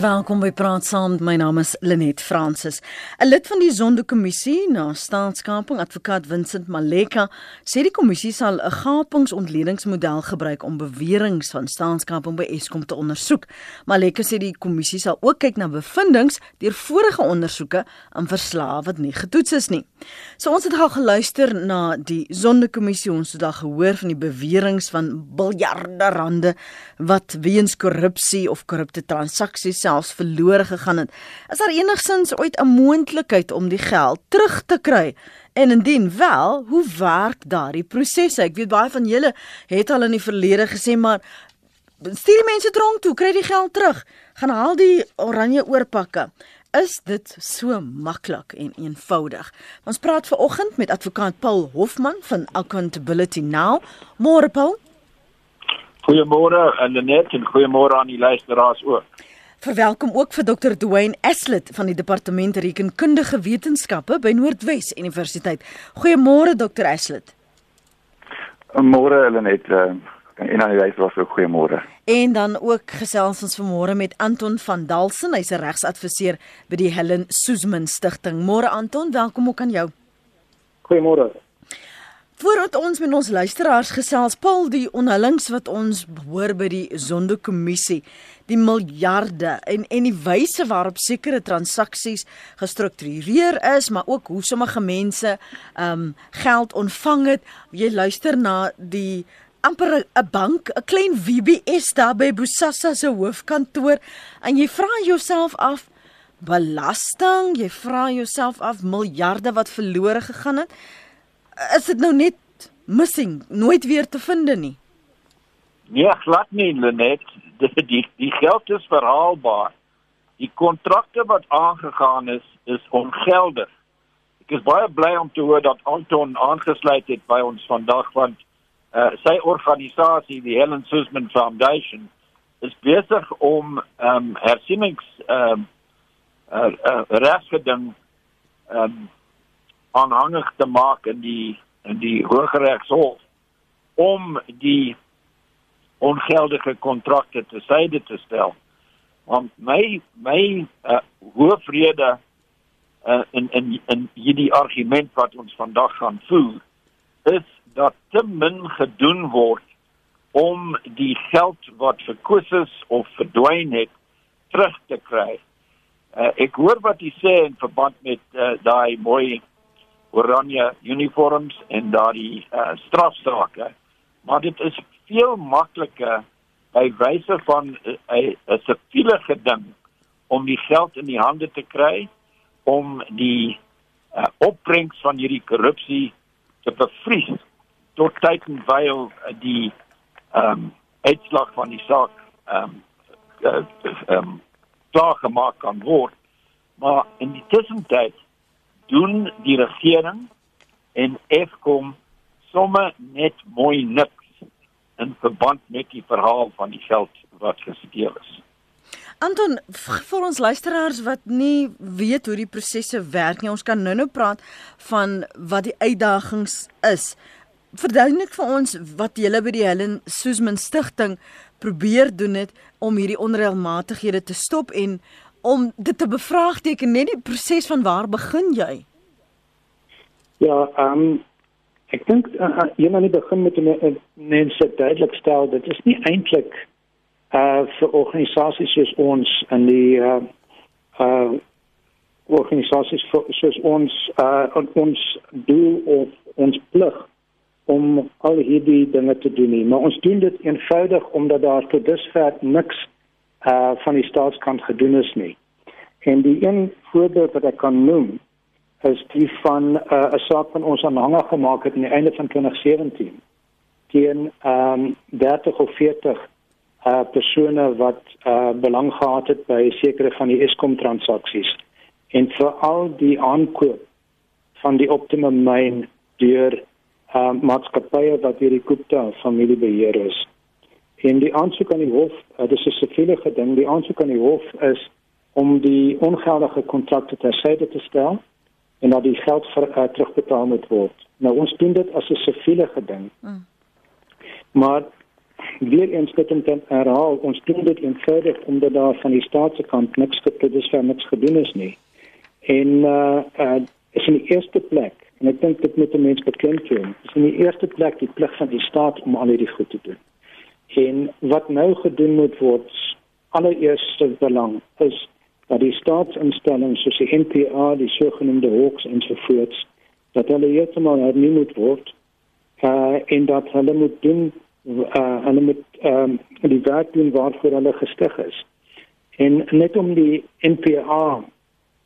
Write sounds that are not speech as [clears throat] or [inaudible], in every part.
Welkom by Praat Saam. My naam is Lenet Fransis. 'n Lid van die Zondo-kommissie na staatskaping, advokaat Vincent Maleka, sê die kommissie sal 'n gapingsontledingmodel gebruik om beweringe van staatskaping by Eskom te ondersoek. Maleka sê die kommissie sal ook kyk na bevindinge deur vorige ondersoeke aan verslae wat nie getoets is nie. So ons het al geluister na die Zondo-kommissie ons het al gehoor van die beweringe van biljarde rande wat weens korrupsie of korrupte transaksies selfs verlore gegaan het. Is daar enigsins ooit 'n moontlikheid om die geld terug te kry? En indien wel, hoe werk daardie prosesse? Ek weet baie van julle het al in die verlede gesê maar stuur die mense tronk toe, kry die geld terug. Gaan haal die oranje oorpakke. Is dit so maklik en eenvoudig? Ons praat ver oggend met advokaat Paul Hofman van Accountability Now. Môre Paul. Goeiemôre aan Lenet en goeiemôre aan die luisteraars ook. Verwelkom ook vir Dr. Dwayne Eslet van die Departement Rekenkundige Wetenskappe by Noordwes Universiteit. Goeiemôre Dr. Eslet. Môre Helenet uh, en aan die luisteraars ook goeiemôre. En dan ook gesels ons vanmôre met Anton van Dalsen, hy's 'n regsadviseur by die Helen Suzman Stichting. Môre Anton, welkom ook aan jou. Goeiemôre. Voordat ons met ons luisteraars gesels, Paul, die onhullings wat ons hoor by die Zondo-kommissie, die miljarde en en die wyse waarop sekere transaksies gestruktureer is, maar ook hoe sommige mense ehm um, geld ontvang het. Jy luister na die amper 'n bank, 'n klein WBS daar by Bosasa se hoofkantoor en jy vra jouself af belasting, jy vra jouself af miljarde wat verlore gegaan het is dit nou net missing, nooit weer te vind nie. Nee, glad nie, Lenet. [laughs] Die die, die geld is verhaalbaar. Die kontrakte wat aangegaan is, is ongeldig. Ek is baie bly om te hoor dat Anton aangesluit het by ons vandag want uh, sy organisasie, die Helen Suzman Foundation, is besig om ehm um, hersienings ehm um, uh, uh, regsgeding ehm um, aanhangig te maak in die in die Hooggeregshof om die ongeldige kontrakte te syde te stel. Want my my uh, hoofrede uh, in in in hierdie argument wat ons vandag gaan voer is dat te min gedoen word om die geld wat verkoos is of verdwyn het terug te kry. Uh, ek hoor wat jy sê in verband met uh, daai mooi oranje uniforms en daardie uh, strafsake maar dit is veel makliker by wyse van uh, 'n siviele geding om die geld in die hande te kry om die uh, opbrengs van hierdie korrupsie te bevries tot tyd en wyl uh, die ehm um, uitslag van die saak ehm um, ehm uh, um, klaar gemaak kan word. Maar in die tussentyd doen die regering en Eskom somme net mooi niks in verband met die verhaal van die geld wat gesteel is. Anton, vir ons luisteraars wat nie weet hoe die prosesse werk nie, ons kan nou-nou praat van wat die uitdagings is. Verduidelik vir ons wat julle by die Helen Suzman Stichting probeer doen het om hierdie onreëlmatighede te stop en om dit te bevraagteken net die proses van waar begin jy? Ja, ehm um, ek dink uh, een aan die begin met die mense duidelik stel dit is nie eintlik uh vir organisasies soos ons in die uh uh organisasies soos ons uh ons doel of ons plig om al hierdie dinge te doen nie, maar ons doen dit eenvoudig omdat daar tot dusver niks uh van die staatskant gedoen is nie. En die een voorbeeld wat ek kan noem is die van 'n uh, saak van ons aanhanger gemaak het aan die einde van 2017 teen ehm um, 30 of 40 uh persone wat uh belang gehad het by sekere van die Eskom transaksies en veral die aankoop van die Optimum myn deur uh maatskappye wat hierdie Gupta familie beheer is. En die aansoek aan die hof, uh, dis 'n siviele geding, die aansoek aan die hof is om die ongeldige kontrakte tersyde te stel en dat die geld vir uh, terugbetaal moet word. Nou ons doen dit as 'n siviele geding. Mm. Maar weer eens dit om te herhaal, ons doen dit eenvoudig omdat daar van die staat se kant niks geproduseer is, niks gedoen is nie. En uh uh is in die eerste plek en ek dink dit moet mense beklemtoon. Is in die eerste plek die plig van die staat om al hierdie goed te doen. En wat nou gedoen moet word, allereerste belang is dat die staatsinstellings soos die NPA, die sogenaamde Hawks ensovoorts, dat hulle heeltemal hernieuw moet word uh en dat hulle moet doen uh hulle moet ehm um, die werk doen waarvoor hulle gestig is. En net om die NPA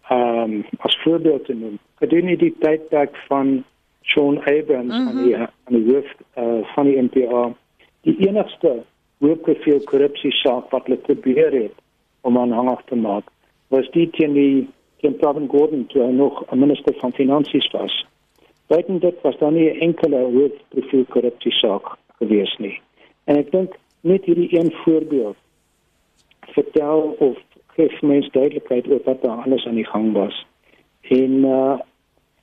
ehm um, as voorbeeld te noem, gedurende die tydperk van Sean Abrams mm -hmm. aan die aan die hoof uh, van die NPA, die enigste hoofprofil korrupsie saak wat hulle probeer het om aanhangig te maak, was die teen die teen Pravin Gordhan toe hy nog 'n minister van finansies was. Buiten dit was daar nie enkele hoofprofiel korrupsie saak gewees nie. En ek dink net hierdie een voorbeeld vertel of gee mense duidelikheid oor wat daar alles aan die gang was. En uh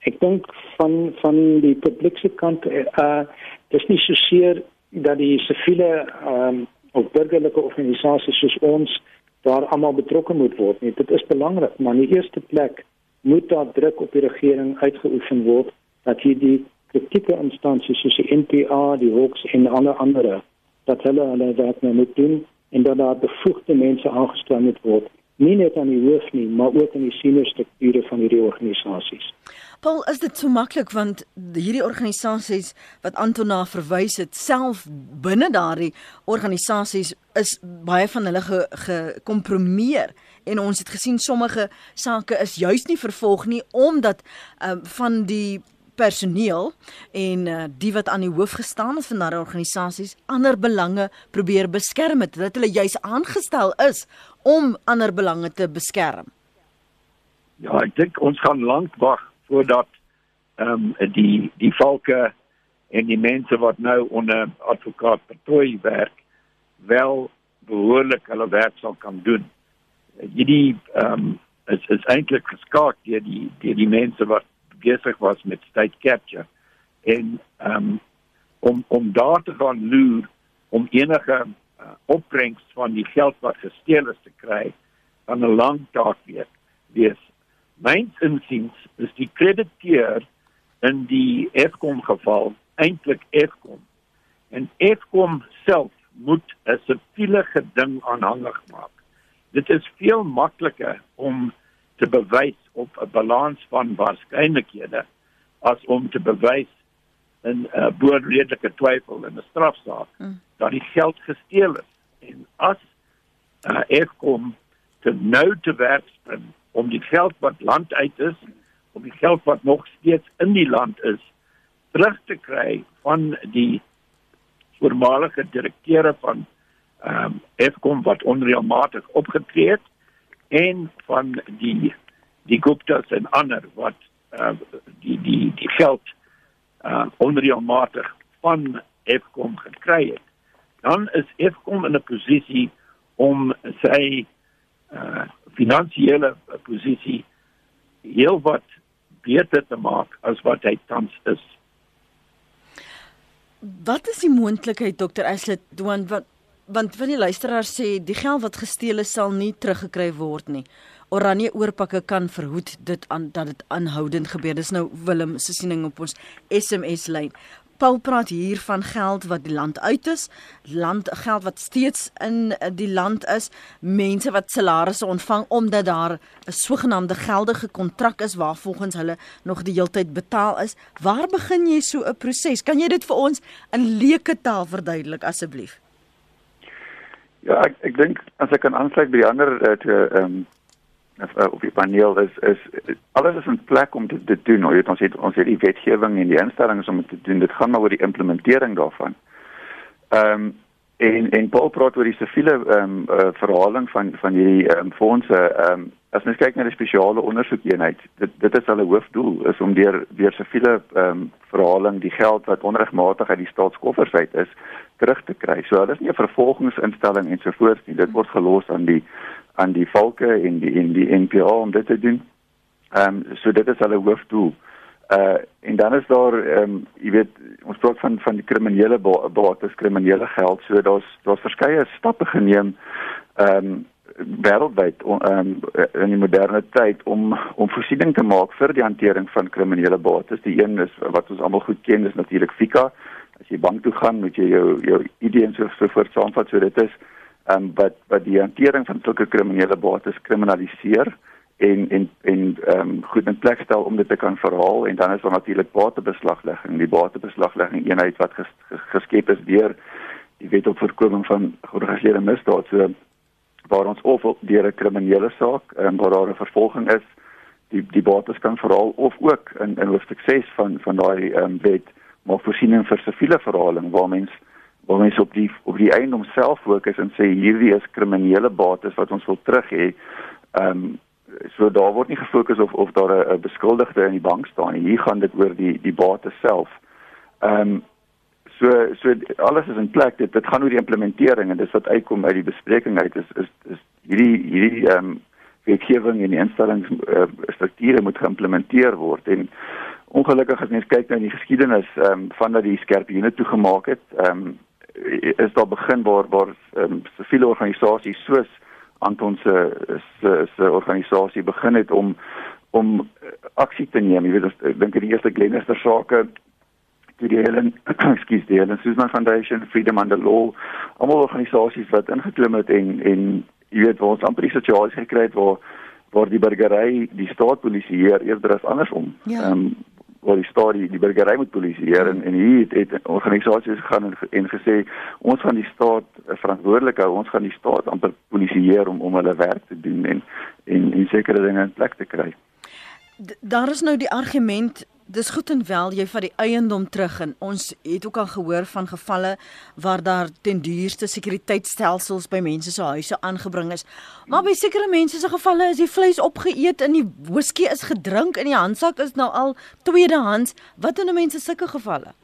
ek dink van van die publieke kant uh dis nie so seer dat die siviele um of burgerlike organisasies soos ons daar almal betrokke moet word nie. Dit is belangrik, maar in die eerste plek moet daar druk op die regering uitgeoefen word dat hierdie kritieke instansies soos die NPA, die Hawks en alle ander dat hulle hulle werk nou moet doen en dat daar bevoegde mense aangestel moet word, nie net aan die hoof nie, maar ook in die senior strukture van hierdie organisasies. Paul, is dit so maklik want hierdie organisasies wat Antona verwys het, self binne daardie organisasies is baie van hulle gekompromieer ge en ons het gesien sommige sake is juis nie vervolg nie omdat um, van die personeel en uh, die wat aan die hoof gestaan het van daardie organisasies ander belange probeer beskerm het dat hulle juis aangestel is om ander belange te beskerm. Ja, ek dink ons gaan lank wag voordat ehm um, die die valke en die mense wat nou onder advokaat Pretoy werk wel behoorlik hulle werk sal kan doen. Hierdie ehm um, is is eintlik geskaak deur die deur die mense wat besig was met state capture en um, om om daar te gaan loer om enige uh, opbrengs van die geld wat gesteel is te kry aan 'n lang taak weer wees myns insiens is die krediteur in die Eskom geval eintlik Eskom. En Eskom self moet 'n siviele geding aanhangig maak. Dit is veel makliker om te bewys op 'n balans van waarskynlikhede as om te bewys in 'n uh, boorredelike twyfel in 'n strafsaak mm. dat die geld gesteel is. En as uh, Eskom te nou te werk spring om die geld wat land uit is om die geld wat nog steeds in die land is terug te kry van die voormalige direkteure van ehm um, Eskom wat onreëlmatig opgetree het en van die die Guptas en ander wat uh, die die die geld uh, onreëlmatig van Eskom gekry het. Dan is Eskom in 'n posisie om sy uh, finansiële posisie heel wat beter te maak as wat hy tans is Wat is die moontlikheid dokter Aslet doen wat want van die luisteraars sê die geld wat gesteel is sal nie teruggekry word nie. Oranje oorpakke kan verhoed dit aan dat dit aanhoudend gebeur. Dis nou Willem se siening op ons SMS lyn. Paul praat hier van geld wat die land uit is, land geld wat steeds in die land is, mense wat salarisse ontvang omdat daar 'n sogenaamde geldige kontrak is waar volgens hulle nog die heeltyd betaal is. Waar begin jy so 'n proses? Kan jy dit vir ons in leuke taal verduidelik asseblief? Ja, ek ek dink as ek kan aansluit by die ander uh, te um, op die paneel is is alles is in plek om dit te doen. Ons het ons het ons het die wetgewing en die instellings om dit te doen. Dit gaan maar oor die implementering daarvan. Ehm um, en en Paul praat oor die siviele ehm um, uh, verhaling van van hierdie ehm um, fondse ehm um, as mens kyk na die spesiale ondersoekeenheid dit dit is hulle hoofdoel is om deur weer siviele ehm um, verhaling die geld wat onregmatig uit die staatskoffers uit is terug te kry. So hulle is nie 'n vervolgingsinstelling ensovoorts nie. Dit word gelos aan die aan die volke en die en die NPO om dit te doen. Ehm um, so dit is hulle hoofdoel. Uh en dan is daar ehm um, jy weet ons praat van van die kriminele bates, kriminele geld. So daar's daar's verskeie stappe geneem ehm um, wêreldwyd um, in die moderne tyd om om voorsiening te maak vir die hantering van kriminele bates. Die een is wat ons almal goed ken is natuurlik FICA. As jy bank toe gaan, moet jy jou jou ID en so voort saamvat. So dit is ehm um, wat wat die hantering van sulke kriminele bates kriminaliseer en en en ehm um, goed in plek stel om dit te kan verhaal en dan is daar natuurlik batebeslaglegging. Die batebeslaglegging eenheid wat ges, geskep is deur die wet op voorkoming van georganiseerde misdaad. So waar ons of deur 'n kriminele saak en waar daar 'n vervolging is, die die bates kan verhaal of ook in in hoofstuk 6 van van daai ehm um, wet maar voorsiening vir siviele verhaling waar mens waar mens op die op die eiendom self fokus en sê hierdie is kriminele bates wat ons wil terug hê. Ehm um, so daar word nie gefokus of of daar 'n beskuldigde in die bank staan nie. Hier gaan dit oor die die bates self. Ehm um, So so alles is in plek. Dit dit gaan oor die implementering en dis wat uitkom uit die bespreking uit is is is hierdie hierdie ehm um, wetgewing en instellings uh, strukture moet geïmplementeer word en ongelukkig as mens kyk na die geskiedenis ehm um, van dat die skerp unit toegemaak het, ehm um, is daar begin waar waar um, siviele organisasies soos Anton se se se organisasie begin het om om aksie te neem. Jy weet ek dink die eerste Glenister sake toe die Helen, [clears throat] ekskuus, die Helen Suzman Foundation, Freedom Under Law, almal organisasies wat ingeklim het en en jy weet waar ons amper die situasie gekry het waar waar die burgery die staat polisieer eerder as andersom. Ja. Ehm um, waar die staat die, die burgery moet polisieer en en hier het, het organisasies gegaan en, en gesê ons gaan die staat verantwoordelik hou, ons gaan die staat amper polisieer om om hulle werk te doen en en en sekere dinge in plek te kry. D daar is nou die argument dis goed en wel jy vat die eiendom terug en ons het ook al gehoor van gevalle waar daar ten duurste sekuriteitstelsels by mense se huise aangebring is. Maar by sekere mense se gevalle is die vleis opgeëet en die whisky is gedrink en die handsak is nou al tweedehands. Wat doen mense sulke gevalle?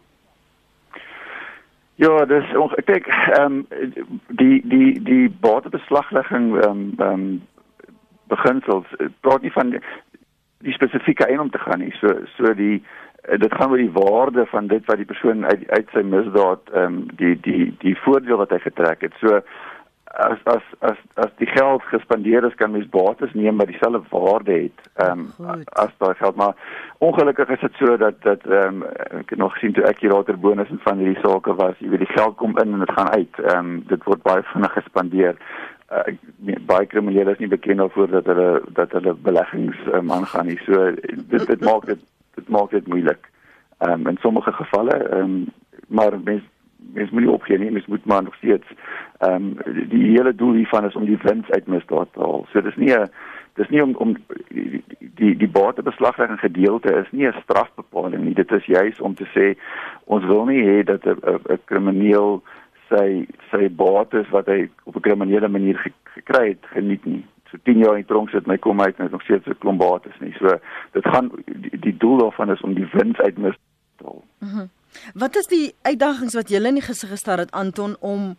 Ja, dis kyk, ehm um, die die die batebeslaglegging ehm um, ehm um, beginsels praat nie van die spesifieke eiendom te gaan nie. So so die eh, dit gaan oor die waarde van dit wat die persoon uit uit sy misdaad ehm um, die die die voordeel wat hy getrek het. So as as as as die geld gespandeer is kan mens bates neem wat dieselfde waarde het ehm um, as daai geld maar ongelukkig is dit so dat dat ehm um, ek het nog gesien toe ek hier later bonus en van hierdie sake was jy weet die geld kom in en dit gaan uit ehm um, dit word baie vinnig gespandeer uh, baie kriminele is nie bekend daarvoor dat hulle dat hulle beleggings um, aangaan nie. So dit dit maak dit dit maak dit moeilik. Ehm um, in sommige gevalle ehm um, maar mens mens moet nie opgee nie, mens moet maar nog steeds ehm um, die hele doel hiervan is om die wins uit misdaad te haal. So dis nie 'n dis nie om om die die batebeslaglegging gedeelte is nie 'n strafbepaling nie. Dit is juis om te sê ons wil nie hê dat 'n 'n krimineel sy sy bates wat hy op 'n kriminele manier gekry het geniet nie. So 10 jaar in tronk sit my kom uit en nog steeds 'n klomp bates nie. So dit gaan die, die doel daarvan is om die wins uit mis te haal. Mm wat is die uitdagings wat julle in die gesig gestel het Anton om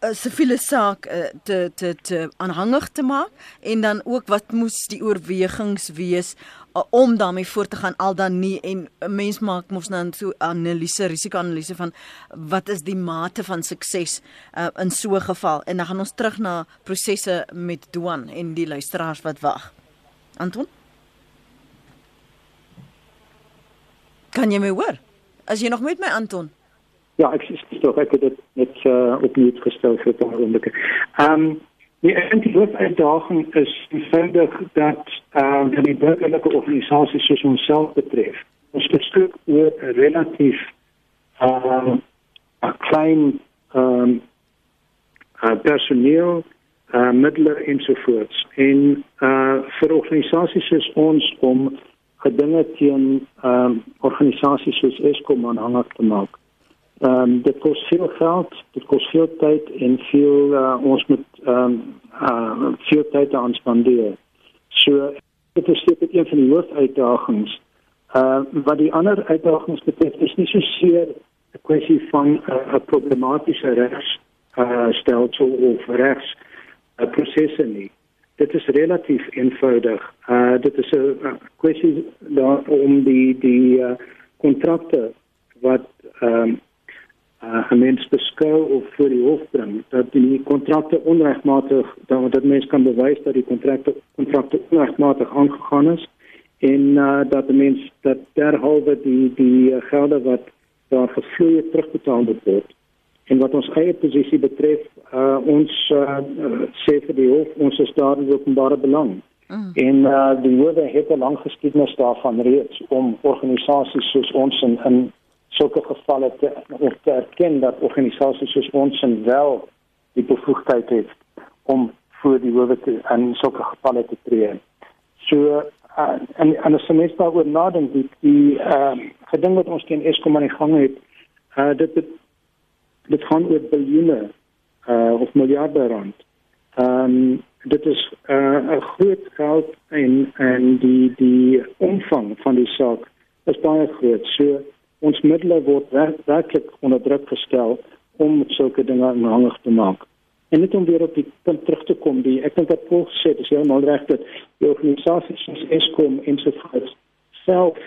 'n siviele saak uh, te te te aanhangig te maak en dan ook wat moes die oorwegings wees uh, om daarmee voort te gaan al dan nie en 'n mens maak mos nou so analise risiko-analise van wat is die mate van sukses uh, in so 'n geval en dan gaan ons terug na prosesse met Duan en die luisteraars wat wag. Anton? Kan jy my hoor? As jy nog met my Anton? Ja, ek sê tog ek het dit net uh, opnuut gestel vir die oomblik. Ehm um, die enige uitdaging is eenvoudig dat ehm uh, die burgerlike organisasies soos ons self betref. Ons beskik oor 'n relatief ehm uh, 'n klein ehm uh, personeel uh, middele ensovoorts en uh, vir organisasies soos ons om gedinge teen ehm um, organisasies soos Eskom aanhangig te maak Ehm um, dit kos veel geld, dit kos veel tyd en veel uh, ons moet ehm um, uh, veel tyd aan spandeer. So dit is seker een van die hoofuitdagings. Uh wat die ander uitdagings betref is nie so seer 'n kwessie van 'n uh, problematiese regs uh stelsel of regs uh, prosesse nie. dit is relatief eenvoudig. Uh dit is 'n kwessie daar om die die uh kontrakte wat ehm um, uh, 'n mens beskou of voor die hof bring dat die kontrakte onregmatig dat dat mens kan bewys dat die kontrakte kontrakte onregmatig aangegaan is en uh, dat die mens dat derhalwe die die gelde wat daar gevloei het terugbetaal word en wat ons eie posisie betref uh, ons uh, sê vir die hof ons is daar in openbare belang mm. en uh, die howe het 'n lang geskiedenis daarvan reeds om organisasies soos ons in, in sulke gevalle te of te erken dat organisasies soos ons en wel die bevoegdheid het om voor die howe te in sulke gevalle te tree. So uh, en en as mens daaroor nadink die die ehm uh, geding wat ons teen Eskom aan die gang het, uh, dit dit dit gaan oor biljoene uh, of miljarde rand. Ehm um, dit is 'n uh, groot geld en en die die omvang van die saak is baie groot. So ons middele word werklik onder druk gestel om sulke dinge aanhangig te maak. En net om weer op die punt terug te kom, die ek dink dat Paul sê dis heeltemal reg dat die organisasies soos Eskom en so voort self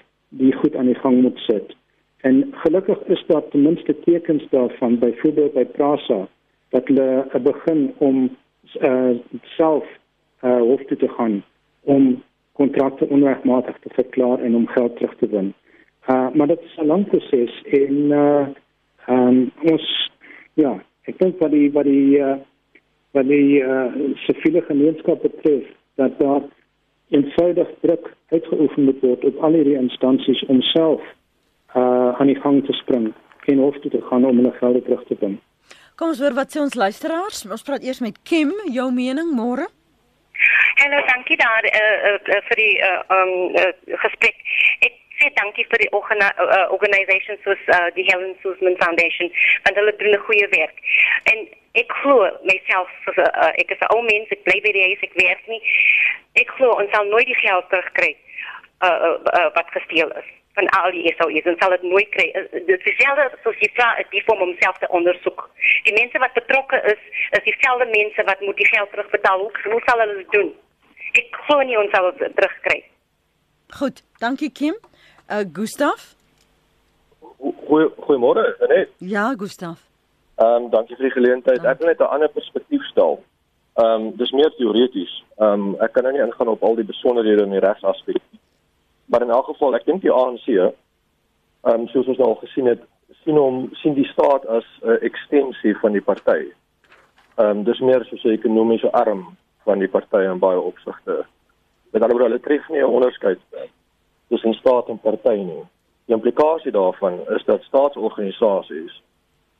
die goed aan die gang moet sit. En gelukkig is daar ten minste tekens daarvan byvoorbeeld by Prasa dat hulle begin om uh, self uh, hof toe te gaan om kontrakte onregmatig te verklaar en om geld terug te win. Uh, maar dat is een lang proces. En uh, um, ons, ja, ik denk wat die, wat die, uh, wat die uh, civiele gemeenschap betreft, dat daar eenvoudig druk uitgeoefend moet worden op alle die instanties om zelf uh, aan die gang te springen. Geen hoofd te gaan om hun geld terug te brengen. Kom ons hoor wat sê ons luisteraars. Ons praat eers met Kim, jou mening môre. Hallo, dankie daar uh, uh, vir die uh, um, uh, gesprek. Ek sê dankie vir die organa, uh, organisations soos die Helen Suzman Foundation want hulle doen 'n goeie werk. En ek glo as 'n uh, ek is 'n ou mens, ek bly by die huis, ek werk nie. Ek glo ons sal nooit die geld terugkry uh, wat gesteel is van al die SOEs en sal dit nooit kry. Dit is dieselfde soos vra die vorm om self te ondersoek. Die mense wat betrokke is, is dieselfde mense wat moet die geld terugbetaal. Hoe, hoe sal doen? Ek glo nie ons sal dit terugkry. Goed, dankie Kim. Uh Gustaf? Goeie goeiemôre, net. Ja, Gustaf. Ehm um, dankie vir die geleentheid. Ek wil net 'n ander perspektief stel. Ehm um, dis meer teoreties. Ehm um, ek kan nou nie ingaan op al die besonderhede in die regsaspek nie. Maar in elk geval, ek dink die ANC, ehm um, soos ons al gesien het, sien hom sien die staat as 'n uh, ekstensie van die party. Ehm um, dis meer soos 'n ekonomiese arm van die party in baie opsigte. Met ander woorde, hulle tref nie 'n onderskeid tussen staat en party nie. Die implikasie daarvan is dat staatsorganisasies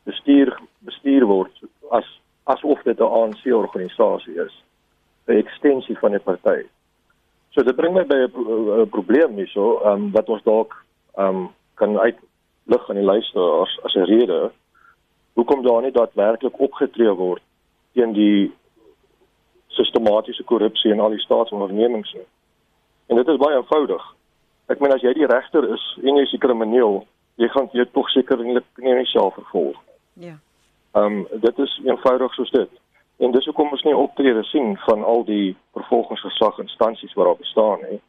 bestuur bestuur word as asof dit 'n ANC organisasie is, 'n ekstensie van 'n party. So dit bring my by 'n probleem hierso, ehm um, wat ons dalk ehm um, kan uitlig aan die luisteraars as 'n rede hoekom daar nie daadwerklik opgetree word teen die sistematiese korrupsie in al die staatsondernemings nie. En dit is baie eenvoudig. Ek meen as jy die regter is en jy's 'n krimineel, jy gaan jy tog sekerlik nie net self vervolg. Ja. Ehm um, dit is eenvoudig soos dit. En dis hoekom ons nie optrede sien van al die vervolgingsgesag instansies wat daar bestaan nie.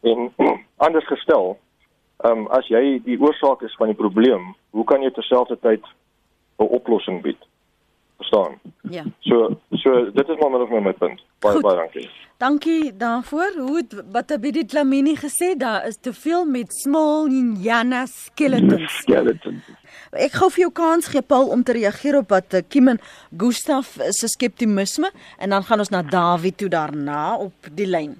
En [clears throat] anders gestel, ehm um, as jy die oorsaak is van die probleem, hoe kan jy terselfdertyd 'n oplossing bied? Verstaan? Ja. So so dit is maar net my punt. Baie Goed. baie dankie. Dankie daarvoor. Hoe het Batabidi Dlamini gesê daar is te veel met small Jana skeletons. Skeletons. Ek gou vir jou kans gee Paul om te reageer op wat eh, Kim en Gustaf se skeptisisme en dan gaan ons na Dawie toe daarna op die lyn.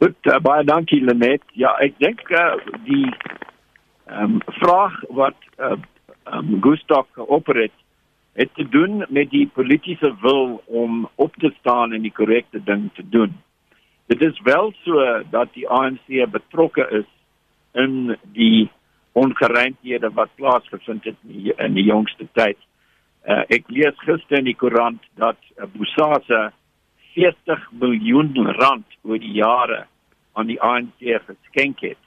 Goed, uh, baie dankie Lenet. Ja, ek dink uh, die ehm um, vraag wat uh, um, Gustaf operet het te doen met die politieke wil om op te staan en die korrekte ding te doen. Dit is wel so dat die ANC betrokke is in die ongeruimdhede wat plaasgevind het in die, in die jongste tyd. Uh, ek lees gister in die koerant dat uh, Bosasa 40 miljoen rand oor die jare aan die ANC geskenk het.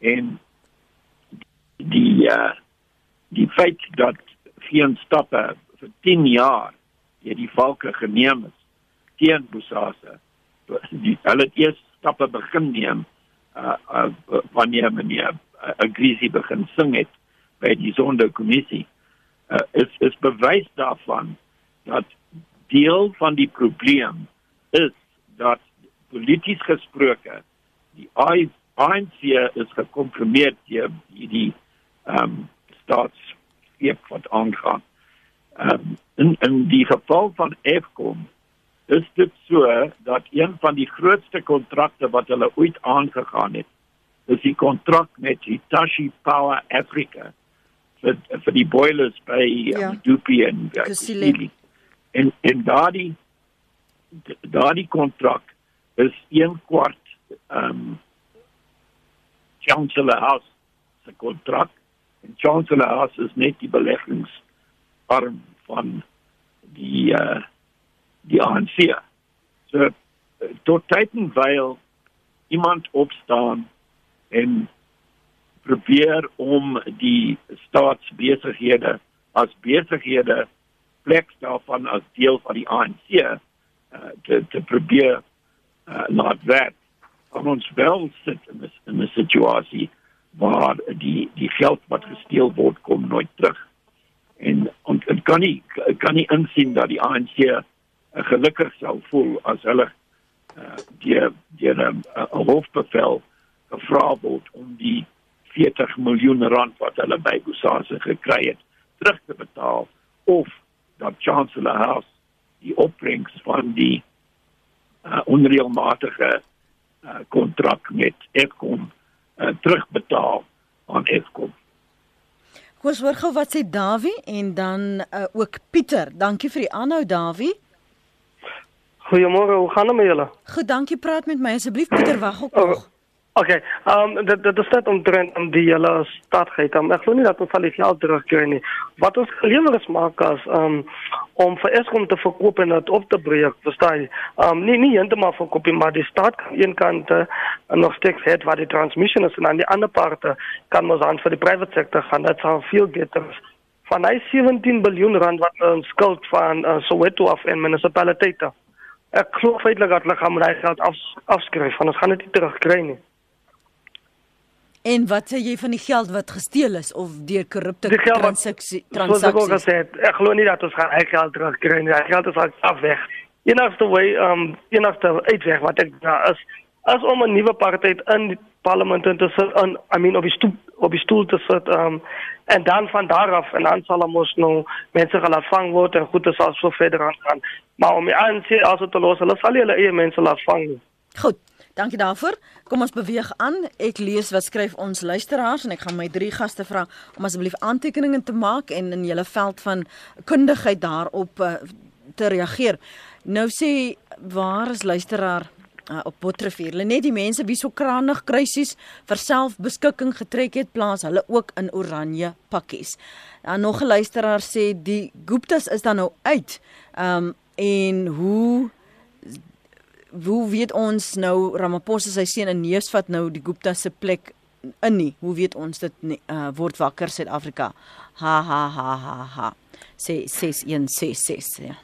En die uh, die feit dat geen stappe vir 10 jaar deur die valke geneem is teen Bosasa. Hulle het eers stappe begin neem uh, uh wanneer meneer uh, Agrisi begin sing het by die sonderkommissie. Uh, is is bewys daarvan dat deel van die probleem is dat polities gesproke die ANC is gekompromieer deur die ehm um, staatsgreep wat aangaan. Um, in in die geval van Eskom is dit so dat een van die grootste kontrakte wat hulle ooit aangegaan het, is die kontrak met Hitachi Power Africa vir vir die boilers by ja. Dupi en Kusile. En en daardie daardie kontrak is 1 kwart ehm um, Chancellor House se kontrak en Chancellor House is net die beleggingsarm van die uh die ANC. So tot tyd en wyl iemand opstaan en probeer om die staatsbesighede as besighede plek daarvan as deel van die ANC uh, te te probeer uh, laat werk om ons wel sit in 'n in 'n situasie waar die die geld wat gesteel word kom nooit terug en ons kan nie kan nie insien dat die ANC uh, gelukkig sou voel as hulle uh, die die 'n uh, hoofbevel gevra word om die 40 miljoen rand wat hulle by Kusasa gekry het terug te betaal of dat Chancellor House die opbrengs van die uh, onreëlmatige uh, kontrak met Eskom uh, terugbetaal aan Eskom. Koos hoor gou wat sê Dawie en dan uh, ook Pieter. Dankie vir die aanhou Dawie. Goeiemôre, hoe gaan dit met julle? Goed, dankie. Praat met my asseblief Pieter, wag nog. Oh. Okay, ehm um, dit dit is net omtrent om die hele stadheid. Um, ek glo nie dat ons al die geld terugkry nie. Wat ons gelewer is maak as ehm um, om vir Eskom te verkoop en dit op te breek, verstaan jy? Ehm um, nie nie heeltemal verkoop nie, maar die stad kan een kant uh, nog steeds het waar die transmission is en aan die ander parte kan ons aan vir die private sektor gaan. Dit sal veel beter is. Van hy 17 miljard rand wat ons uh, skuld van uh, Soweto af en munisipaliteite. Ek glo feitelik dat hulle gaan my geld af, afskryf, want ons gaan dit nie terugkry nie. En wat sê jy van die geld wat gesteel is of deur korrupte transaksie transaksies? Ek, ek glo nie dat ons gaan eie geld terugkry nie. Die geld is al af weg. Enigste way um enigste uitweg wat ek daar is as om 'n nuwe party in die parlement te sit aan I mean op die stoel op die stoel te sit um en dan van daar af en dan sal ons nou mense gaan vang word en goed is as so verder aan. Maar om die ANC as te los, hulle sal hulle eie mense laat vang. Goed. Dankie daarvoor. Kom ons beweeg aan. Ek lees wat skryf ons luisteraars en ek gaan my drie gaste vra om asseblief aantekeninge te maak en in julle veld van kundigheid daarop uh, te reageer. Nou sê waar is luisteraar uh, op Potrefuur? Hulle net die mense wie so kranig krisis vir selfbeskikking getrek het plaas hulle ook in oranje pakkies. Dan nog 'n luisteraar sê die Guptas is dan nou uit. Ehm um, en hoe hoe weet ons nou Ramaphosa sy seun in neus vat nou die Gupta se plek in nie. Hoe weet ons dit nie, uh, word wakker Suid-Afrika. Ha ha ha ha ha. Sê 6166 ja.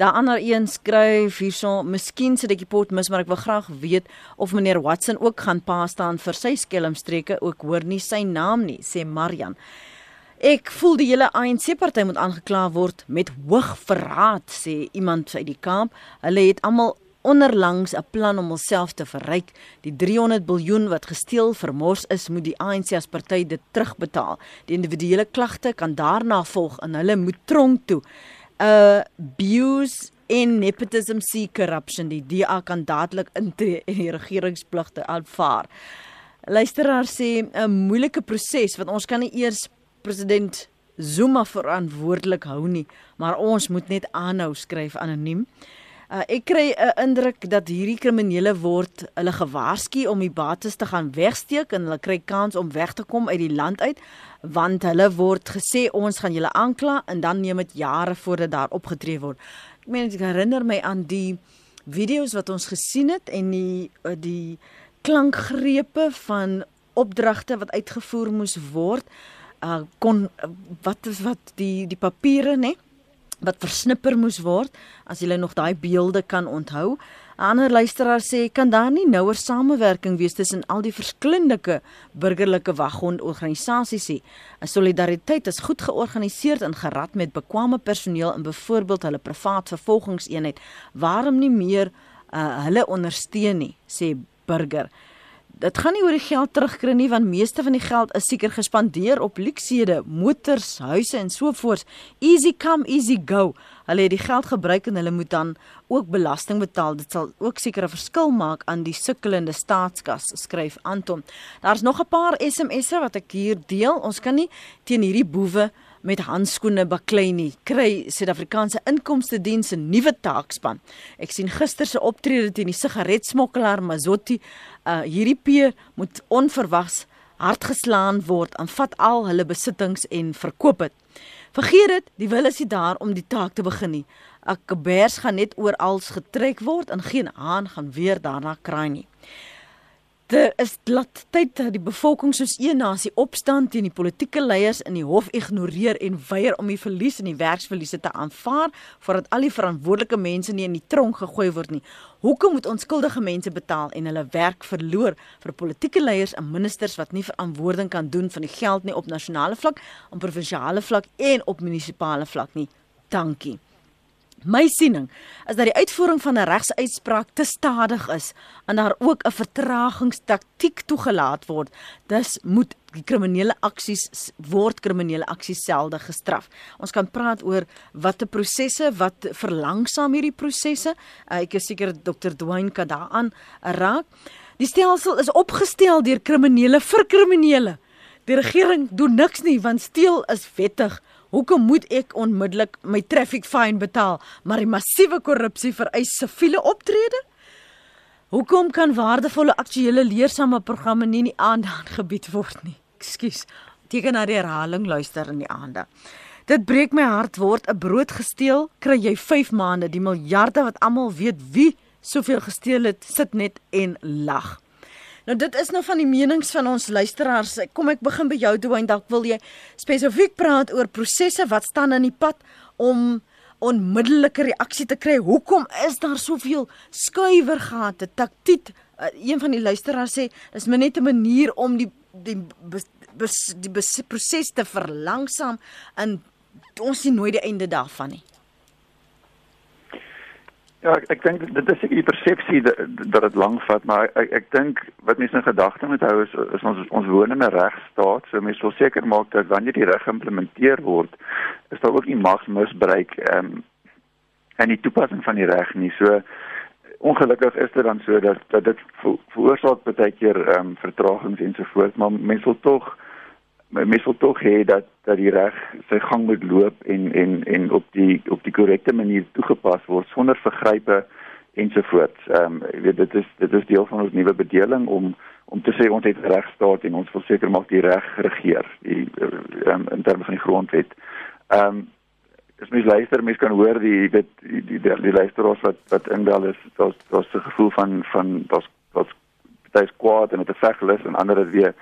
Daar ander een skryf hierso, miskien sit ek die pot mis, maar ek wil graag weet of meneer Watson ook gaan pa staan vir sy skelmstreke, ook hoor nie sy naam nie, sê Marian. Ek voel die hele ANC party moet aangekla word met hoog verraad, sê iemand uit die kamp. Hulle het almal onderlangs 'n plan om homself te verryk. Die 300 miljard wat gesteel vermors is, moet die ANC as party dit terugbetaal. Die individuele klagte kan daarna volg en hulle moet tronk toe. Uh abuse en nepotism see corruption. Die DA kan dadelik intree en die regeringspligte aanvaar. Luisteraar sê 'n moeilike proses want ons kan nie eers president Zuma verantwoordelik hou nie, maar ons moet net aanhou skryf anoniem. Uh, ek kry 'n uh, indruk dat hierdie kriminele word hulle gewaarsku om die bates te gaan wegsteek en hulle kry kans om weg te kom uit die land uit want hulle word gesê ons gaan julle aankla en dan neem dit jare voordat daar opgetree word. Ek meen ek herinner my aan die video's wat ons gesien het en die uh, die klankgrepe van opdragte wat uitgevoer moes word uh kon wat wat die die papiere nê wat versnipper moes word as jy nog daai beelde kan onthou. 'n Ander luisteraar sê kan daar nie nouer samewerking wees tussen al die verskillende burgerlike wagondorganisasies nie. 'n Solidariteit is goed georganiseer en gerad met bekwame personeel in byvoorbeeld hulle privaat vervolgingseenheid. Waarom nie meer uh, hulle ondersteun nie, sê Burger dit gaan nie oor die geld terugkry nie want meeste van die geld is seker gespandeer op luksede, motors, huise en so voort. Easy come, easy go. Hulle het die geld gebruik en hulle moet dan ook belasting betaal. Dit sal ook seker 'n verskil maak aan die sukkelende staatskas, skryf Anton. Daar's nog 'n paar SMS'e wat ek hier deel. Ons kan nie teen hierdie boewe met handskoene baklei nie. Kry Suid-Afrikaanse Inkomste Diens 'n nuwe taakspan. Ek sien gister se optrede teen die sigaretsmokkelaar Mazotti. Uh hierdie P moet onverwags hardgeslaan word en vat al hulle besittings en verkoop dit. Vergeet dit, die wil is nie daar om die taak te begin nie. 'n Kabers gaan net oral getrek word en geen haan gaan weer daarna kraai nie. Dit is laat tyd dat die bevolking soos een nasie opstaan teen die politieke leiers in die hof ignoreer en weier om die verlies en die werksverliese te aanvaar voordat al die verantwoordelike mense nie in die tronk gegooi word nie. Hoekom moet onskuldige mense betaal en hulle werk verloor vir politieke leiers en ministers wat nie verantwoording kan doen van die geld nie op nasionale vlak, op provinsiale vlak en op munisipale vlak nie? Dankie. My siening is dat die uitvoering van 'n regsuitspraak te stadig is en daar ook 'n vertragingstaktiek toegelaat word. Dus moet die kriminele aksies word kriminele aksies selde gestraf. Ons kan praat oor watter prosesse wat verlangsaam hierdie prosesse. Uh, ek is seker Dr. Dwayne kan daaraan raak. Die stelsel is opgestel deur kriminele vir kriminele. Die regering doen niks nie want steel is wettig. Hoekom moet ek onmiddellik my traffic fine betaal, maar die massiewe korrupsie vereis siviele optrede? Hoekom kan waardevolle aktuele leersame programme nie in die aandaan gebied word nie? Ekskuus. Teken na die herhaling luister in die aande. Dit breek my hart word 'n brood gesteel, kry jy 5 maande die miljarde wat almal weet wie soveel gesteel het, sit net en lag. Nou dit is nou van die menings van ons luisteraars. Kom ek begin by jou Dwayne, dalk wil jy spesifiek praat oor prosesse wat staan in die pad om onmiddellike reaksie te kry. Hoekom is daar soveel skuiwergate, taktiek? Uh, een van die luisteraars sê dis net 'n manier om die die bes, bes, die bes, proses te verlangsaam en ons sien nooit die einde daarvan nie. Ja, ek, ek dink dit is 'n persepsie dat dit lank vat, maar ek ek dink wat mense in gedagte moet hou is, is ons ons woon in 'n regstaat, so mense wil seker maak dat wanneer die reg geïmplementeer word, is daar ook nie magsmisbruik ehm um, en die toepassing van die reg nie. So ongelukkig is dit dan so dat dat dit veroorsaak baie keer ehm um, vertragings ensovoorts, maar mense wil tog mens wil tog hê dat dat die reg sy gang moet loop en en en op die op die korrekte manier toegepas word sonder vergrype ensovoorts. Ehm um, weet dit is dit is deel van ons nuwe bedeling om om te sê ons het regstaat en ons wil seker maak die reg regeer die um, in terme van die grondwet. Ehm um, as mens luister, mens kan hoor die weet die die, die, die luisteraars wat wat inbel is, daar's daar's 'n gevoel van van daar's daar's baie kwaad en dit is veglus en ander het weer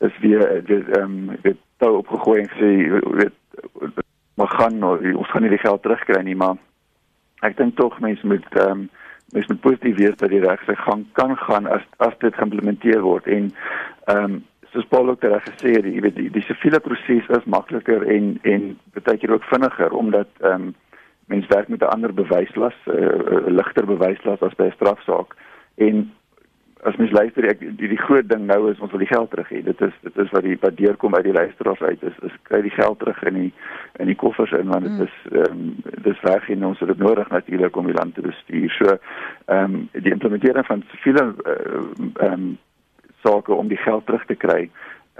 is weer dit ehm um, dit tou opgegooi en sê weet maar gaan nou ons gaan nie die geld terugkry nie maar ek dink tog mense moet ehm um, mense moet positief wees dat die reg sy gang kan gaan as as dit geïmplementeer word. En ehm um, soos Paul ook reg gesê het jy weet die, die siviele proses is makliker en en baie keer ook vinniger omdat ehm um, mense werk met 'n ander bewyslas 'n uh, uh, ligter bewyslas as by 'n strafsaak. En as mens luister ek die, die groot ding nou is ons wil die geld terug hê. Dit is dit is wat die wat deurkom uit die luisteraars uit is is kry die geld terug in die in die koffers in want dit mm. is ehm um, dis reg en ons het dit nodig natuurlik om die land te bestuur. So ehm um, die implementering van siviele eh, ehm uh, um, sake om die geld terug te kry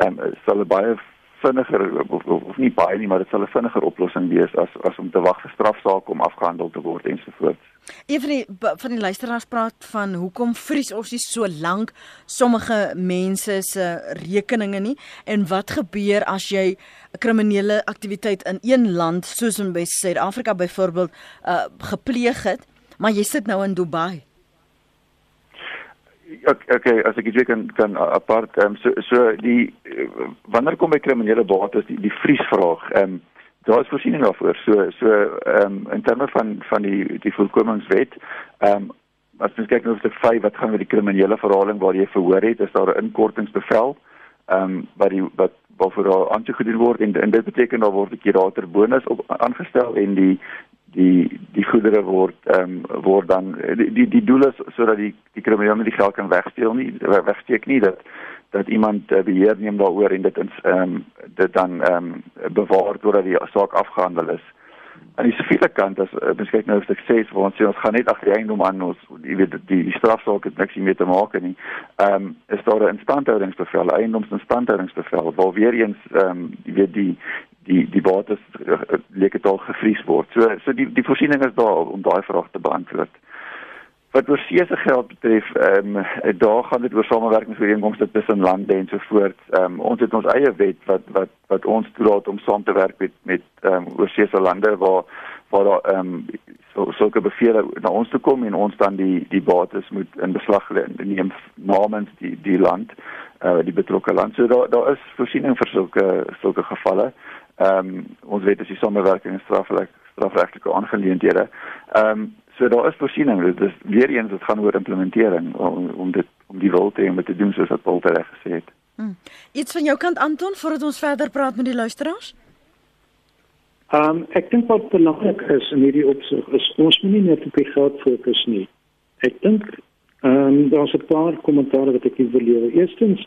ehm um, sal baie vinniger of, of, of nie baie nie maar dit sal 'n vinniger oplossing wees as as om te wag vir strafsaak om afgehandel te word ensovoorts. Een van die van die luisteraars praat van hoekom vries ons nie so lank sommige mense se rekeninge nie en wat gebeur as jy 'n kriminele aktiwiteit in een land soos in Suid-Afrika byvoorbeeld uh gepleeg het, maar jy sit nou in Dubai. Oké, okay, as ek dit kan kan apart um, so so die wanneer kom by kriminele bates die die vriesvraag ehm um, daar is voorsiening daarvoor. So so ehm um, in terme van van die die voorkomingswet, ehm um, as mens kyk na hoofstuk 5 wat gaan met die kriminele verhaling waar jy verhoor het, is daar 'n inkortingsbevel ehm um, wat die wat waarvoor daar aangegedoen word en, en dit beteken daar word 'n kurator bonus op aangestel en die die die goedere word ehm um, word dan die die, die doel is sodat die die kriminele nie die geld kan wegsteel nie wegsteek nie dat dat iemand uh, beheer neem daaroor en dit ins ehm um, dit dan ehm um, bewaar totdat die saak afgehandel is. Aan die siviele kant as uh, beskryf nou sukses waar ons sê ons gaan net agter die eiendom aan ons jy weet die die strafsaak het niks mee te maak nie. Ehm um, is daar 'n instandhoudingsbevel, eiendomsinstandhoudingsbevel waar weer eens ehm um, jy weet die die die bates uh, leek dit al gevries word. So so die die voorsiening is daar om daai vraag te beantwoord. Wat oor see se geld betref, ehm um, daar gaan dit oor samewerkingsooreenkomste tussen lande en so voort. Ehm um, ons het ons eie wet wat wat wat ons toelaat om saam te werk met met ehm um, oorsese lande waar waar ehm um, so sulke bevele na ons toe kom en ons dan die die bates moet in beslag neem namens die die land uh die betrokke land. So daar daar is voorsiening vir sulke sulke gevalle. Um, ons weet as die samewerking en strafreg strafregtelike aangeleenthede. Ehm um, So daar is voorsiening. Dit is weer eens dit gaan oor implementering om om dit om die wil te om te doen soos wat Paul reg gesê het. Hmm. Iets van jou kant Anton voordat ons verder praat met die luisteraars? Ehm um, ek dink wat belangrik is in hierdie opsig is ons moet nie net op die geld fokus nie. Ek dink ehm um, daar's 'n paar kommentaare wat ek wil lewer. Eerstens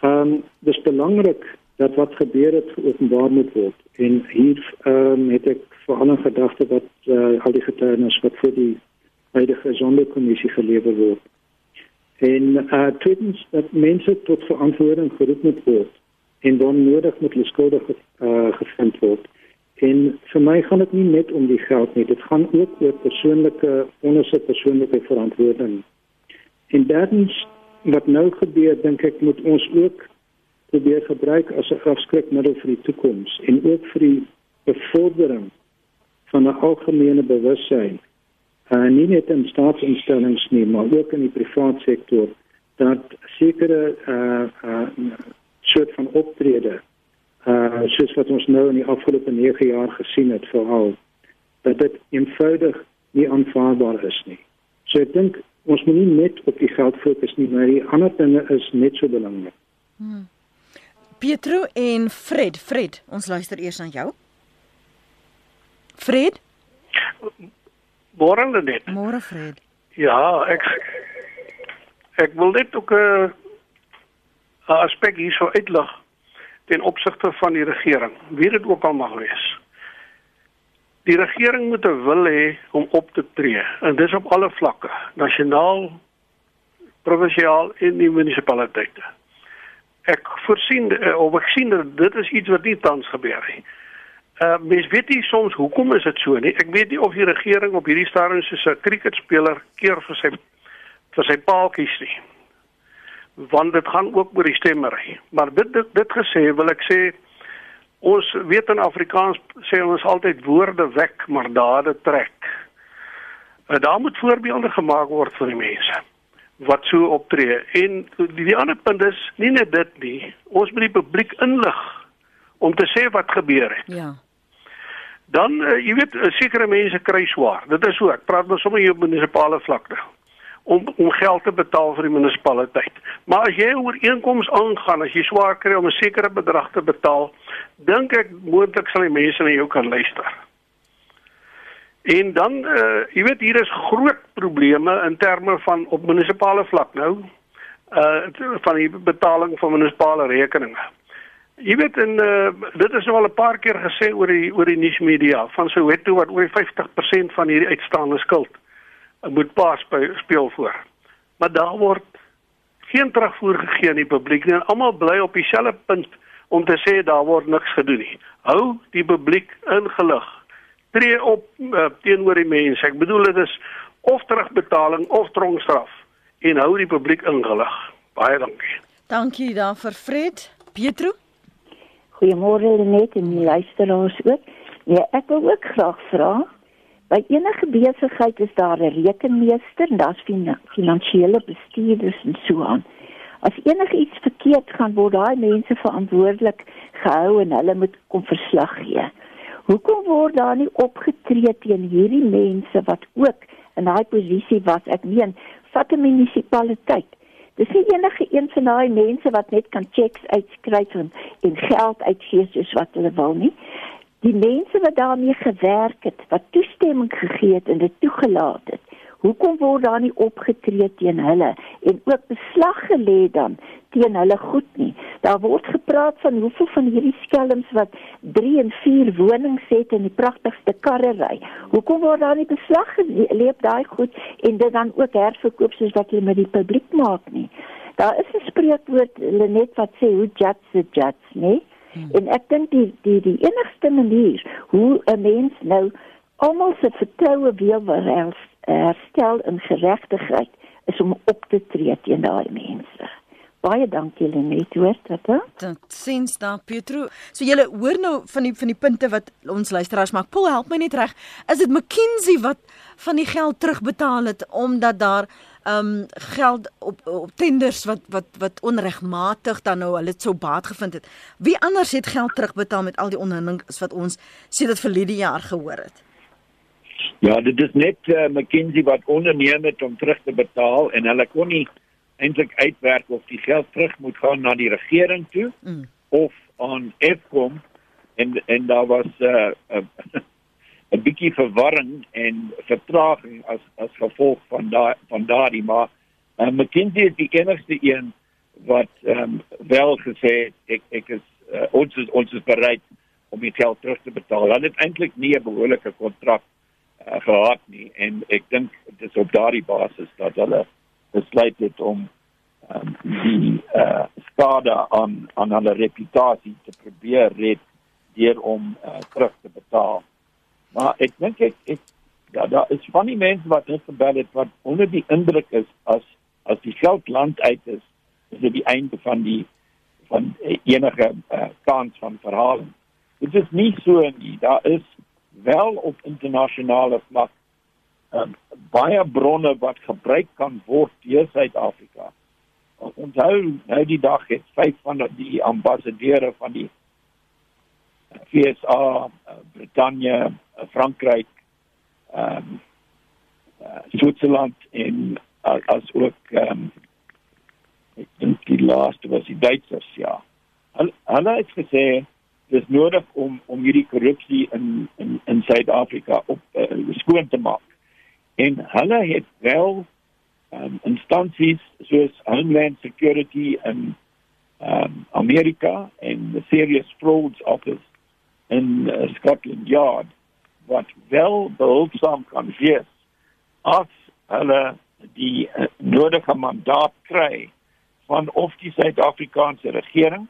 ehm um, dis belangrik dat wat gebeur het openbaar moet word. En hier ehm um, het ek veral in gedagte wat uh, al die getuienis wat vir die huidige sondekommissie gelewer word. En uh tweedens dat mense tot verantwoording geroep moet word en dan nodig met hulle skuldig uh, gevind word. En vir my gaan dit nie net om die geld nie, dit gaan ook oor persoonlike onderse persoonlike verantwoording. En derdens wat nou gebeur, dink ek moet ons ook probeer gebruik as 'n afskrikmiddel vir die toekoms en ook vir die bevordering van 'n algemene bewussyn en uh, nie net in staatsinstellings nie maar ook in die private sektor dat sekere uh uh soort van optrede uh soos wat ons nou in die afgelope 9 jaar gesien het veral dat dit eenvoudig nie aanvaarbaar is nie. So ek dink ons moet nie net op die geld fokus nie, maar die ander dinge is net so belangrik. Hmm. Pietro en Fred, Fred, ons luister eers aan jou. Fred? Môre net. Môre Fred. Ja, ek ek wil net ook 'n uh, aspek hierso uitlig ten opsigte van die regering. Wie dit ook al mag wees. Die regering moet 'n wil hê om op te tree en dis op alle vlakke, nasionaal, provinsiaal en die munisipaliteite. Ek voorsien uh, of ek sien dat dit is iets wat nie tans gebeur nie. Uh mens weet nie soms hoekom is dit so nie. Ek weet nie of die regering op hierdie stadium soos 'n kriketspeler keer vir sy vir sy paaltjies nie. Want dit gaan ook oor die stemmery. Maar dit dit, dit gesê wil ek sê ons weet in Afrikaans sê ons altyd woorde wek maar dade trek. Uh, daar moet voorbeelde gemaak word vir die mense wat so optree. En die, die ander punt is nie net dit nie. Ons moet die publiek inlig om te sê wat gebeur het. Ja dan uh, jy weet uh, sekere mense kry swaar. Dit is so. Ek praat nou sommer hier op munisipale vlak nou om om geld te betaal vir die munisipaliteit. Maar as jy oor inkomste aangaan, as jy swaar kry om 'n sekere bedrag te betaal, dink ek moontlik sal die mense na jou kan luister. En dan uh jy weet hier is groot probleme in terme van op munisipale vlak nou uh van die betaling van munisipale rekeninge. Jy weet en uh, dit is nou al 'n paar keer gesê oor die oor die nuusmedia van Soweto wat oor 50% van hierdie uitstaande skuld moet pas by speel voor. Maar daar word geen terugvoer gegee aan die publiek nie. Almal bly op dieselfde punt om te sê daar word niks gedoen nie. Hou die publiek ingelig. Tree op uh, teenoor die mense. Ek bedoel dit is of terugbetaling of tronkstraf en hou die publiek ingelig. Baie dankie. Dankie daarvoor Fred. Pietro Goeiemôre Lenet en die luisteraars ook. Ja, ek wil ook graag vra, by enige besigheid is daar 'n rekenmeester, daar's finansiële bestuurders en so aan. As enigiets verkeerd gaan, word daai mense verantwoordelik gehou en hulle moet kom verslag gee. Hoekom word daar nie opgetree teen hierdie mense wat ook in daai posisie was? Ek meen, vat 'n munisipaliteit. Dis nie enige een van daai mense wat net kan checks uitskryf en, en geld uitgee soos wat hulle wil nie. Die mense wat daarmee gewerk het, wat toestemming gegee het en dit toegelaat het, Hoekom word daar nie opgetree teen hulle en ook beslag gelê dan teen hulle goed nie? Daar word gepraat van hoeveel van hierdie skelms wat 3 en 4 wonings het en die pragtigste karre ry. Hoekom word daar nie beslag gelê op daai goed en dit dan ook herverkoop soos wat hulle met die publiek maak nie? Daar is 'n spreekwoord net wat sê hoe judge the judge, nee? Hmm. En ek dink die die die enigste manier hoe 'n mens nou almal se vertroue weer wil herstel in geregtigheid is om op te tree teen daai mense. Baie dankie Lenet, hoor dit? Dit sins daar Pietro. So julle hoor nou van die van die punte wat ons luisteraars maak. Paul, help my net reg. Is dit McKinsey wat van die geld terugbetaal het omdat daar ehm um, geld op op tenders wat wat wat onregmatig dan nou hulle sou baat gevind het. Wie anders het geld terugbetaal met al die onderhandelinge wat ons sê dit verlede jaar gehoor het? Ja, dit is net uh, McKinsey wat onderneem het om terug te betaal en hulle kon nie eintlik uitwerk of die geld terug moet gaan na die regering toe mm. of aan Eskom en en daar was 'n uh, 'n bietjie verwarring en vertraging as as gevolg van daai van daardie maar uh, McKinsey is die enigste een wat um, wel gesê ek ek is uh, ons is ons is bereid om die geld terug te betaal. Hulle het eintlik nie 'n behoorlike kontrak uh, gehad nie en ek dink dit is op daardie basis dat hulle besluit het om um, die uh, skade aan aan hulle reputasie te probeer red deur om uh, terug te betaal. Maar ek dink ek, ek ja, daar is van die mense wat net gebel het wat onder die indruk is as as die geld land uit is, is dit die einde van die van enige uh, kans van verhaling. Dit is nie so nie. Daar is wel op internasionale vlak um, baie bronne wat gebruik kan word deur Suid-Afrika. Onthou, nou die dag het vyf van die ambassadeure van die FSA, Brittanje, Frankryk, ehm um, uh, Switserland en uh, as ook ehm um, ek dink die laaste was die Duitsers, ja. Hulle hulle het gesê dis nodig om om hierdie korrupsie in in in Suid-Afrika op uh, skoon te maak. En hulle het wel um, instansies soos Homeland Security in um, Amerika en the Serious Frauds Office in uh, Scotland Yard wat wel behulpsaam kan wees as hulle die uh, nodige mandaat kry van of die Suid-Afrikaanse regering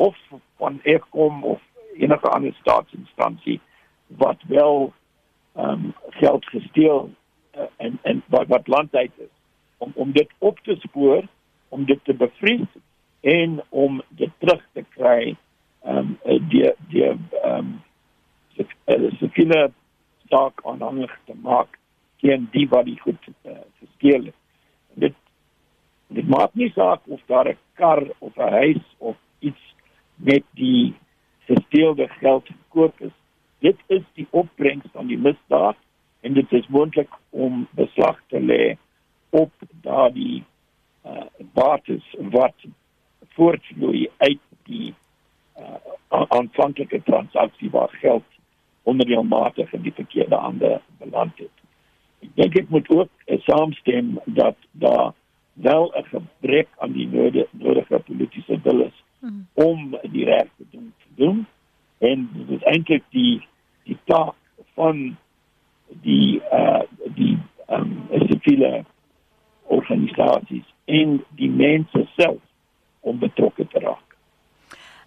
of van Eskom of enige ander staatsinstansie wat wel ehm um, geld gesteel uh, en en wat wat landheid is om om dit op te spoor om dit te bevries en om dit terug te kry ehm um, die die ehm um, so viele saak aanhangig te maak teen die wat die goed uh, gesteel het. Dit dit maak nie saak of daar 'n kar of 'n huis of iets met die gesteelde geld gekoop is. Dit is die opbrengs van die misdaad en dit is moontlik om beslag te lê op daardie uh, bates wat voortvloei uit die uh, aanvanklike transaksie waar geld onreëlmatig in die verkeerde hande beland het. Ek dink dit moet ook saamstem dat daar wel 'n gebrek aan die nodige politieke wil is hmm. om die reg te doen en dit is eintlik die die taak van die uh die um siviele organisasies en die mense self om betrokke te raak.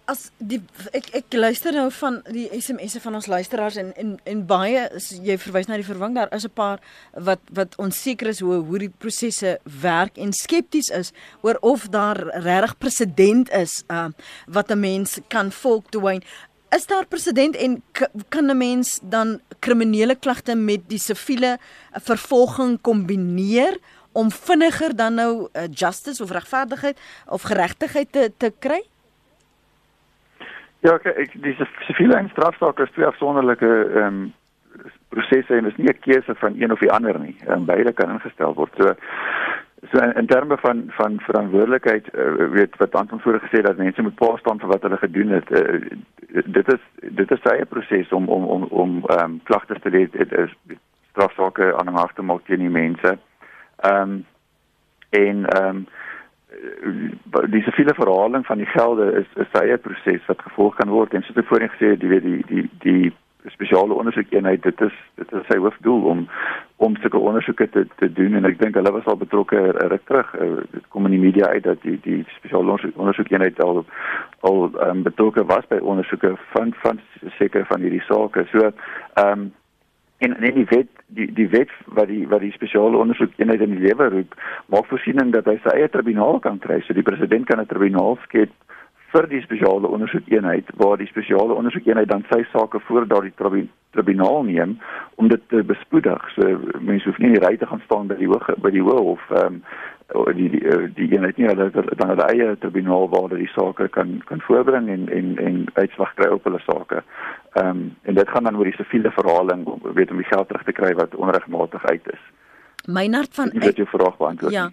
As die ek ek luister nou van die SMS'e van ons luisteraars en en en baie is, jy verwys na die vervang daar is 'n paar wat wat onseker is hoe hoe die prosesse werk en skepties is oor of daar regtig presedent is uh wat 'n mens kan volg toe is daar presedent en kan 'n mens dan kriminele klagte met die siviele vervolging kombineer om vinniger dan nou uh, justice of regverdigheid of geregtigheid te te kry? Ja, kyk, dis siviele en strafsaak is twee afsonderlike ehm um, prosesse en is nie 'n keuse van een of die ander nie. Um, beide kan ingestel word. So so in, in terme van van verantwoordelikheid uh, weet wat Anton vroeër gesê dat mense moet pa staan vir wat hulle gedoen het. Uh, dit is dit is 'n eie proses om om om om ehm um, klagtes te lê. Dit is strafsaake aanhang te maak teen die mense. Ehm um, en ehm um, die siviele verhaling van die gelde is 'n eie proses wat gevolg kan word. En soos ek voorheen gesê het, jy weet die die die spesiale ondersoekeenheid dit is dit is sy hoofdoel om om sulke ondersoeke te te doen. En ek dink hulle was al betrokke ruk terug. Dit kom in die media uit dat die die spesiale ondersoek, ondersoekeenheid al al um, betrokke was by ondersoeke van van seker van hierdie sake. So ehm um, en en die wet die die wet wat die wat die spesiale ondersoekeenheid in die lewe roep maak voorsiening dat hy sy eie tribunaal kan kry so die president kan 'n tribunaal skep vir die spesiale ondersoekeenheid waar die spesiale ondersoekeenheid dan sy sake voor daardie tribunaal neem om dit te bespoedig. So mense hoef nie in die ry te gaan staan by die hoë by die hoë of ehm um, die die die, die eenheid nie hulle dan hulle eie tribunaal waar hulle die sake kan kan voorbring en en en uitslag kry op hulle sake. Ehm um, en dit gaan dan oor die siviele verhaling weet om die geld terug te kry wat onregmatig uit is. Meinard van ek het jou vraag beantwoord. Ja,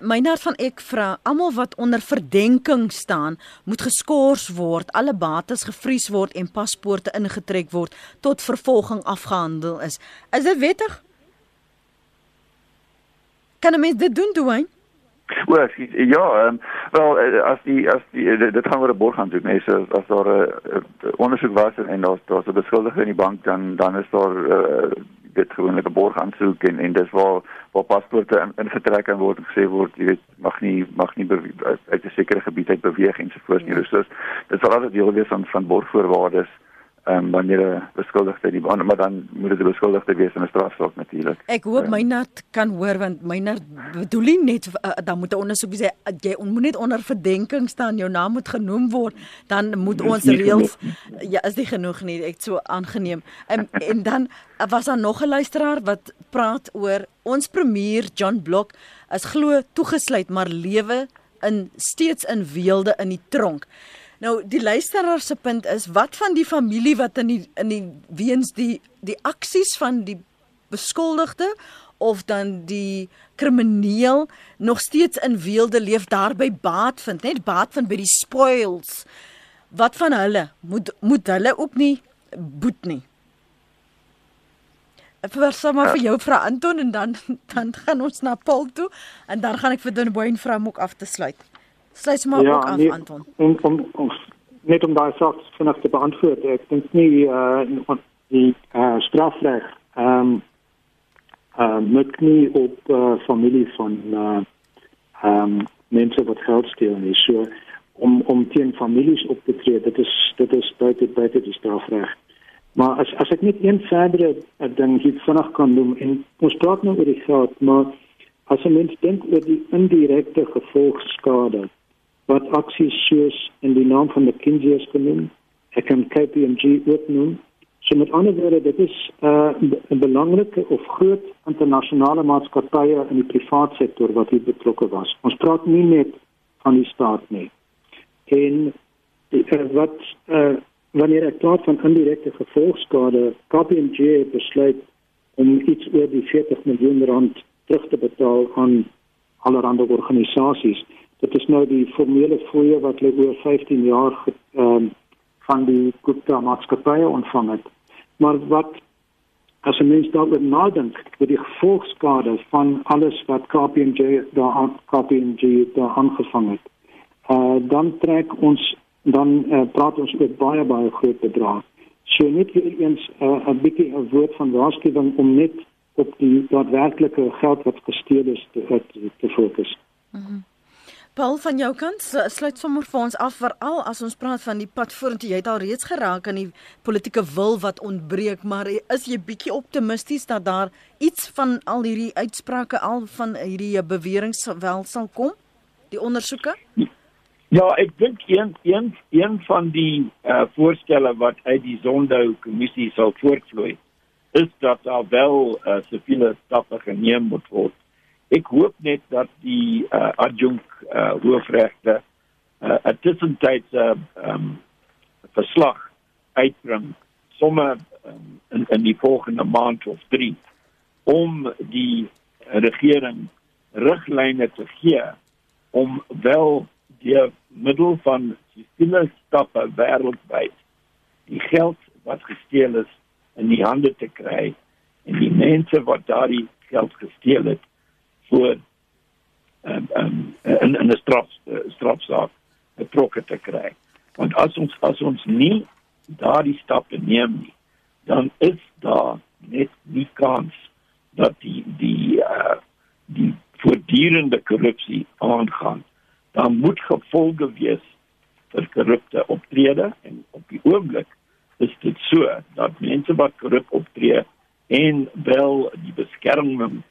Meinard van ek vra almal wat onder verdenking staan, moet geskort word, alle bates gevries word en paspoorte ingetrek word tot vervolging afgehandel is. Is dit wettig? Kan 'n mens dit doen, Dwayne? O, ja, um, wel eh, as die as die eh, dit gaan oor 'n borg aan doen, nee, so as daar 'n uh, ondersoek was en daar's daar's 'n beskuldige in die bank dan dan is daar uh, dit gewoonlik 'n borg aansoek en en dis waar waar paspoorte in, ingetrek kan word en gesê word jy weet mag nie mag nie uit 'n sekere gebied uit beweeg ensovoorts nie. Ja. Dus dit sal altyd deel wees van van borgvoorwaardes ehm um, wanneer 'n beskuldigde die maar dan moet dit 'n beskuldigde wees in 'n strafsaak natuurlik. Ek hoop my nat kan hoor want my nat bedoel nie net uh, dan moet 'n ondersoek sê jy moet net onder verdenking staan jou naam moet genoem word dan moet ons reëls ja is nie genoeg nie ek so aangeneem um, [laughs] en dan uh, was daar nog 'n luisteraar wat praat oor ons premier John Block is glo toegesluit maar lewe in steeds in weelde in die tronk. Nou die luisteraar se punt is wat van die familie wat in die in die weens die die aksies van die beskuldigde of dan die krimineel nog steeds in weelde leef daarby baat vind net baat vind by die spoils wat van hulle moet moet hulle ook nie boet nie Ek wil sommer vir jou vra Anton en dan dan gaan ons na Paul toe en dan gaan ek vir Dunboyne vra om ook af te sluit. Sluit maar ja, ook af, nee, Anton. Om, om, om, net om daai saak vinnig te beantwoord. Ek dink nie uh die uh, strafreg ehm um, uh moet nie op uh, familie van uh ehm um, mense wat geld steel nie. So om om teen families op te tree, dit is dit is buite buite die strafreg. Maar as as ek net een verdere ding hier vinnig kan noem en ons praat nou oor die geld, maar as 'n mens dink oor die indirekte gevolgskade wat aksies soos in die naam van McKinsey is genoem, ek kan KPMG ook noem. So met ander woorde, dit is uh, 'n belangrike of groot internasionale maatskappye in die private sektor wat hier betrokke was. Ons praat nie net van die staat nie. En uh, wat uh, wanneer ek praat van indirekte gevolgskade, KPMG besluit om iets oor die 40 miljoen rand terug te betaal aan allerlei organisasies dit is nou die formele fooie wat hulle oor 15 jaar ehm um, van die Gupta maatskappye ontvang het. Maar wat as 'n mens daaroor nadink, oor die gevolgskade van alles wat KPMG daar aan KPMG daar aangevang het. Uh dan trek ons dan uh, praat ons oor baie baie groot bedrag. So net weer eens uh, 'n bietjie 'n woord van waarskuwing om net op die daadwerklike geld wat gesteel is te te, te fokus. Mhm. Mm Paul van jou kant sluit sommer vir ons af veral as ons praat van die pad vorentoe. Jy het al reeds geraak aan die politieke wil wat ontbreek, maar is jy bietjie optimisties dat daar iets van al hierdie uitsprake al van hierdie beweringe wel sal kom? Die ondersoeke? Ja, ek dink een een een van die uh, voorstelle wat uit die Zondo kommissie sal voortvloei, is dat daar wel uh, siviele stappe geneem moet word ek hoop net dat die uh, adjunk uh, hoofregter 'n uh, tussentydse um, verslag uitbring somme um, in in die volgende maand of 3 om die regering riglyne te gee om wel die middel van stille stappe wêreldwyd die geld wat gesteel is in die hande te kry en die mense wat daardie geld gesteel het voor um, um, in 'n straf strafsaak betrokke te kry. Want as ons as ons nie daardie stappe neem nie, dan is daar net nie kans dat die die uh, die voortdurende korrupsie aangaan. Daar moet gevolge wees vir korrupte optrede en op die oomblik is dit so dat mense wat korrup optree en wel die beskerming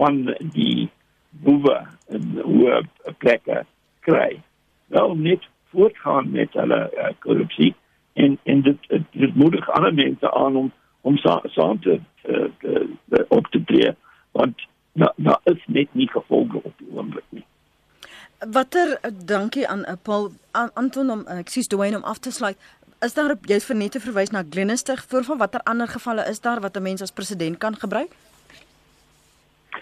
van die boewe in hoë plekke kry. Wel net voortgaan met hulle uh, korrupsie en en dit dit moedig ander mense aan om om saam te uh, op te tree want nou nou is net nie gevolge op die oomblik nie. Watter dankie aan Paul aan Anton om ek sies Dwayne om af te sluit is daar jy het vir net te verwys na Glenister voor van watter ander gevalle is daar wat 'n mens as president kan gebruik?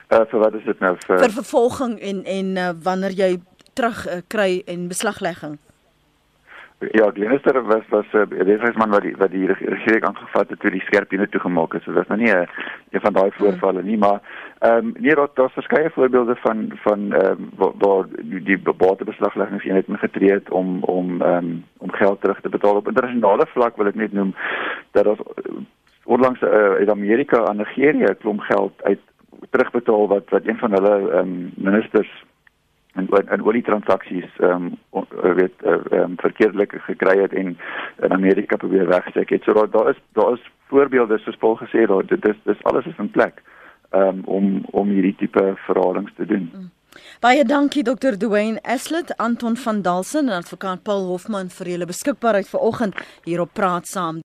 Uh vir wat is dit nou vir vir vervolging en en uh, wanneer jy terug uh, kry en beslaglegging? Ja, Glenister was was 'n uh, regsman wat die wat die regering aangevat het toe die skerpine toegemaak is. So dit is nou nie 'n een van daai voorvalle nie, maar ehm um, nee, daar daar's verskeie voorbeelde van van ehm um, waar, waar die, die batebeslagleggingseenheid ingetree het om om ehm um, om geld terug te betaal op internasionale vlak wil ek net noem dat daar onlangs uh, in Amerika aan Nigerië 'n klomp geld uit terugbetaal wat wat een van hulle ehm um, ministers en en olie transaksies ehm um, weet ehm um, verkeerdelik gekry het en in Amerika probeer wegsteek het. So daar daar is daar is voorbeelde soos Paul gesê daar dit is dis alles is in plek um, om om hierdie tipe verhalings te doen. Mm. Baie dankie Dr. Dwayne Eslet, Anton van Dalsen en advokaat Paul Hofman vir julle beskikbaarheid vanoggend hier op Praat Saam.